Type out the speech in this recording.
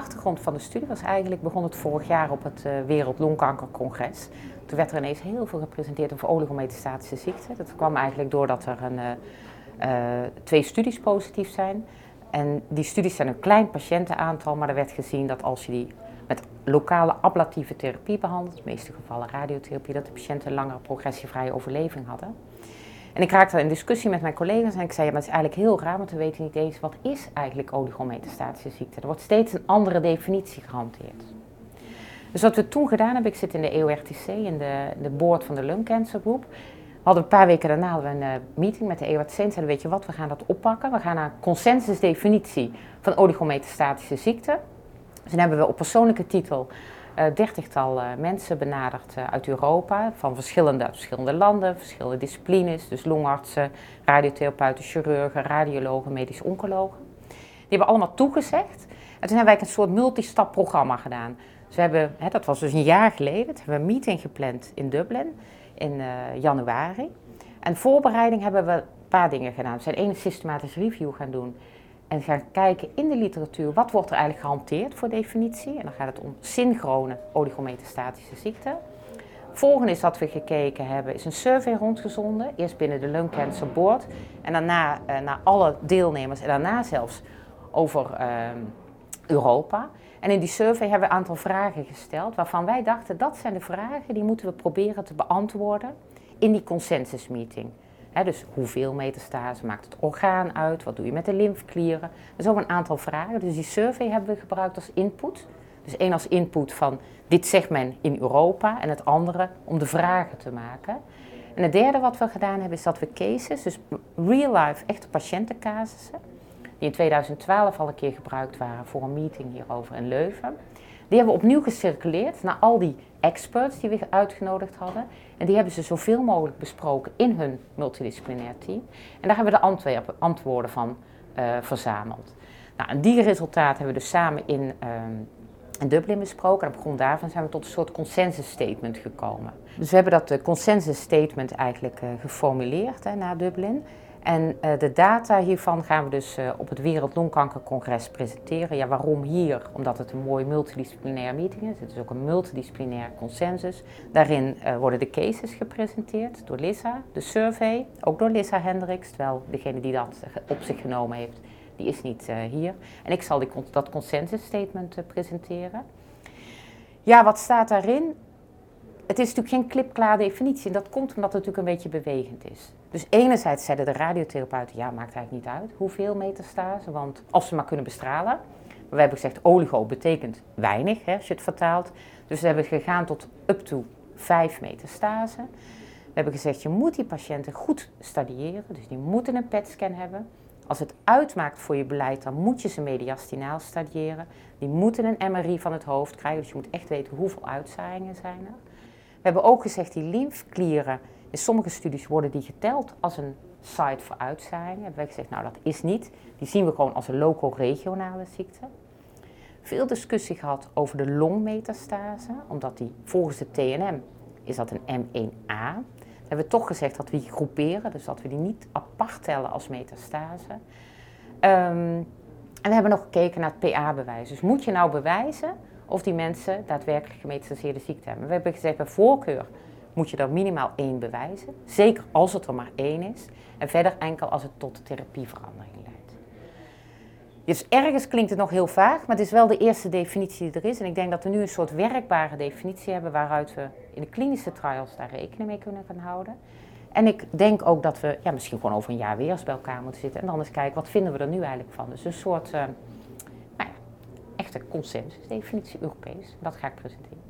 achtergrond van de studie was eigenlijk, begon het vorig jaar op het uh, Wereld Longkankercongres. Toen werd er ineens heel veel gepresenteerd over oligometastatische ziekten. Dat kwam eigenlijk doordat er een, uh, twee studies positief zijn. En die studies zijn een klein patiëntenaantal, maar er werd gezien dat als je die met lokale ablatieve therapie behandelt, in de meeste gevallen radiotherapie, dat de patiënten een langere progressievrije overleving hadden. En ik raakte in discussie met mijn collega's en ik zei, ja, maar het is eigenlijk heel raar, want we weten niet eens wat is eigenlijk oligometastatische ziekte. Er wordt steeds een andere definitie gehanteerd. Dus wat we toen gedaan hebben, ik zit in de EORTC, in de, de board van de Lung Cancer Group. Hadden een paar weken daarna we een uh, meeting met de EORTC en zeiden, weet je wat, we gaan dat oppakken. We gaan naar consensusdefinitie van oligometastatische ziekte. Dus dan hebben we op persoonlijke titel dertigtal uh, mensen benaderd uh, uit Europa, van verschillende, verschillende landen, verschillende disciplines, dus longartsen, radiotherapeuten, chirurgen, radiologen, medisch oncologen. Die hebben allemaal toegezegd. En toen hebben wij een soort multistap programma gedaan. Dus we hebben, hè, dat was dus een jaar geleden, hebben we een meeting gepland in Dublin in januari. En voorbereiding hebben we een paar dingen gedaan. We zijn één systematisch review gaan doen en gaan kijken in de literatuur wat wordt er eigenlijk gehanteerd voor definitie. En dan gaat het om synchrone oligometastatische ziekte. Volgende is dat we gekeken hebben, is een survey rondgezonden. Eerst binnen de Lung Cancer Board en daarna uh, naar alle deelnemers en daarna zelfs over uh, Europa. En in die survey hebben we een aantal vragen gesteld waarvan wij dachten dat zijn de vragen die moeten we proberen te beantwoorden in die consensusmeeting dus hoeveel metastase maakt het orgaan uit? Wat doe je met de lymfeklieren? Er zijn ook een aantal vragen. Dus die survey hebben we gebruikt als input. Dus één als input van dit zegt men in Europa en het andere om de vragen te maken. En het derde wat we gedaan hebben is dat we cases, dus real life echte patiëntencasussen, die in 2012 al een keer gebruikt waren voor een meeting hierover in Leuven. Die hebben we opnieuw gecirculeerd naar al die experts die we uitgenodigd hadden. En die hebben ze zoveel mogelijk besproken in hun multidisciplinair team. En daar hebben we de antwoorden van uh, verzameld. Nou, en die resultaten hebben we dus samen in, uh, in Dublin besproken. En op grond daarvan zijn we tot een soort consensus statement gekomen. Dus we hebben dat uh, consensus statement eigenlijk uh, geformuleerd hè, na Dublin. En uh, de data hiervan gaan we dus uh, op het Wereld Longkankercongres presenteren. Ja, waarom hier? Omdat het een mooi multidisciplinair meeting is. Het is ook een multidisciplinair consensus. Daarin uh, worden de cases gepresenteerd door Lissa, de survey, ook door Lissa Hendricks, terwijl degene die dat op zich genomen heeft, die is niet hier. En ik zal die, dat consensus statement presenteren. Ja, wat staat daarin? Het is natuurlijk geen klipklaar definitie. En dat komt omdat het natuurlijk een beetje bewegend is. Dus enerzijds zeiden de radiotherapeuten, ja, maakt eigenlijk niet uit hoeveel metastase, want als ze maar kunnen bestralen. Maar we hebben gezegd, oligo betekent weinig, hè, als je het vertaalt. Dus we hebben gegaan tot up to 5 metastase. We hebben gezegd, je moet die patiënten goed stadiëren, dus die moeten een PET-scan hebben. Als het uitmaakt voor je beleid, dan moet je ze mediastinaal stadiëren. Die moeten een MRI van het hoofd krijgen, dus je moet echt weten hoeveel uitzaaiingen zijn er. We hebben ook gezegd, die lymfeklieren, in sommige studies worden die geteld als een site voor uitzaaiingen. Hebben wij gezegd, nou dat is niet. Die zien we gewoon als een loco-regionale ziekte. Veel discussie gehad over de longmetastase, omdat die volgens de TNM is dat een M1A. We hebben toch gezegd dat we die groeperen, dus dat we die niet apart tellen als metastase. Um, en we hebben nog gekeken naar het PA-bewijs. Dus moet je nou bewijzen of die mensen daadwerkelijk gemetastaseerde ziekte hebben? We hebben gezegd bij voorkeur moet je er minimaal één bewijzen. Zeker als het er maar één is. En verder enkel als het tot therapieverandering leidt. Dus ergens klinkt het nog heel vaag, maar het is wel de eerste definitie die er is. En ik denk dat we nu een soort werkbare definitie hebben waaruit we in de klinische trials daar rekening mee kunnen gaan houden. En ik denk ook dat we ja, misschien gewoon over een jaar weer eens bij elkaar moeten zitten en dan eens kijken wat vinden we er nu eigenlijk van. Dus een soort uh, nou ja, echte consensusdefinitie Europees. Dat ga ik presenteren.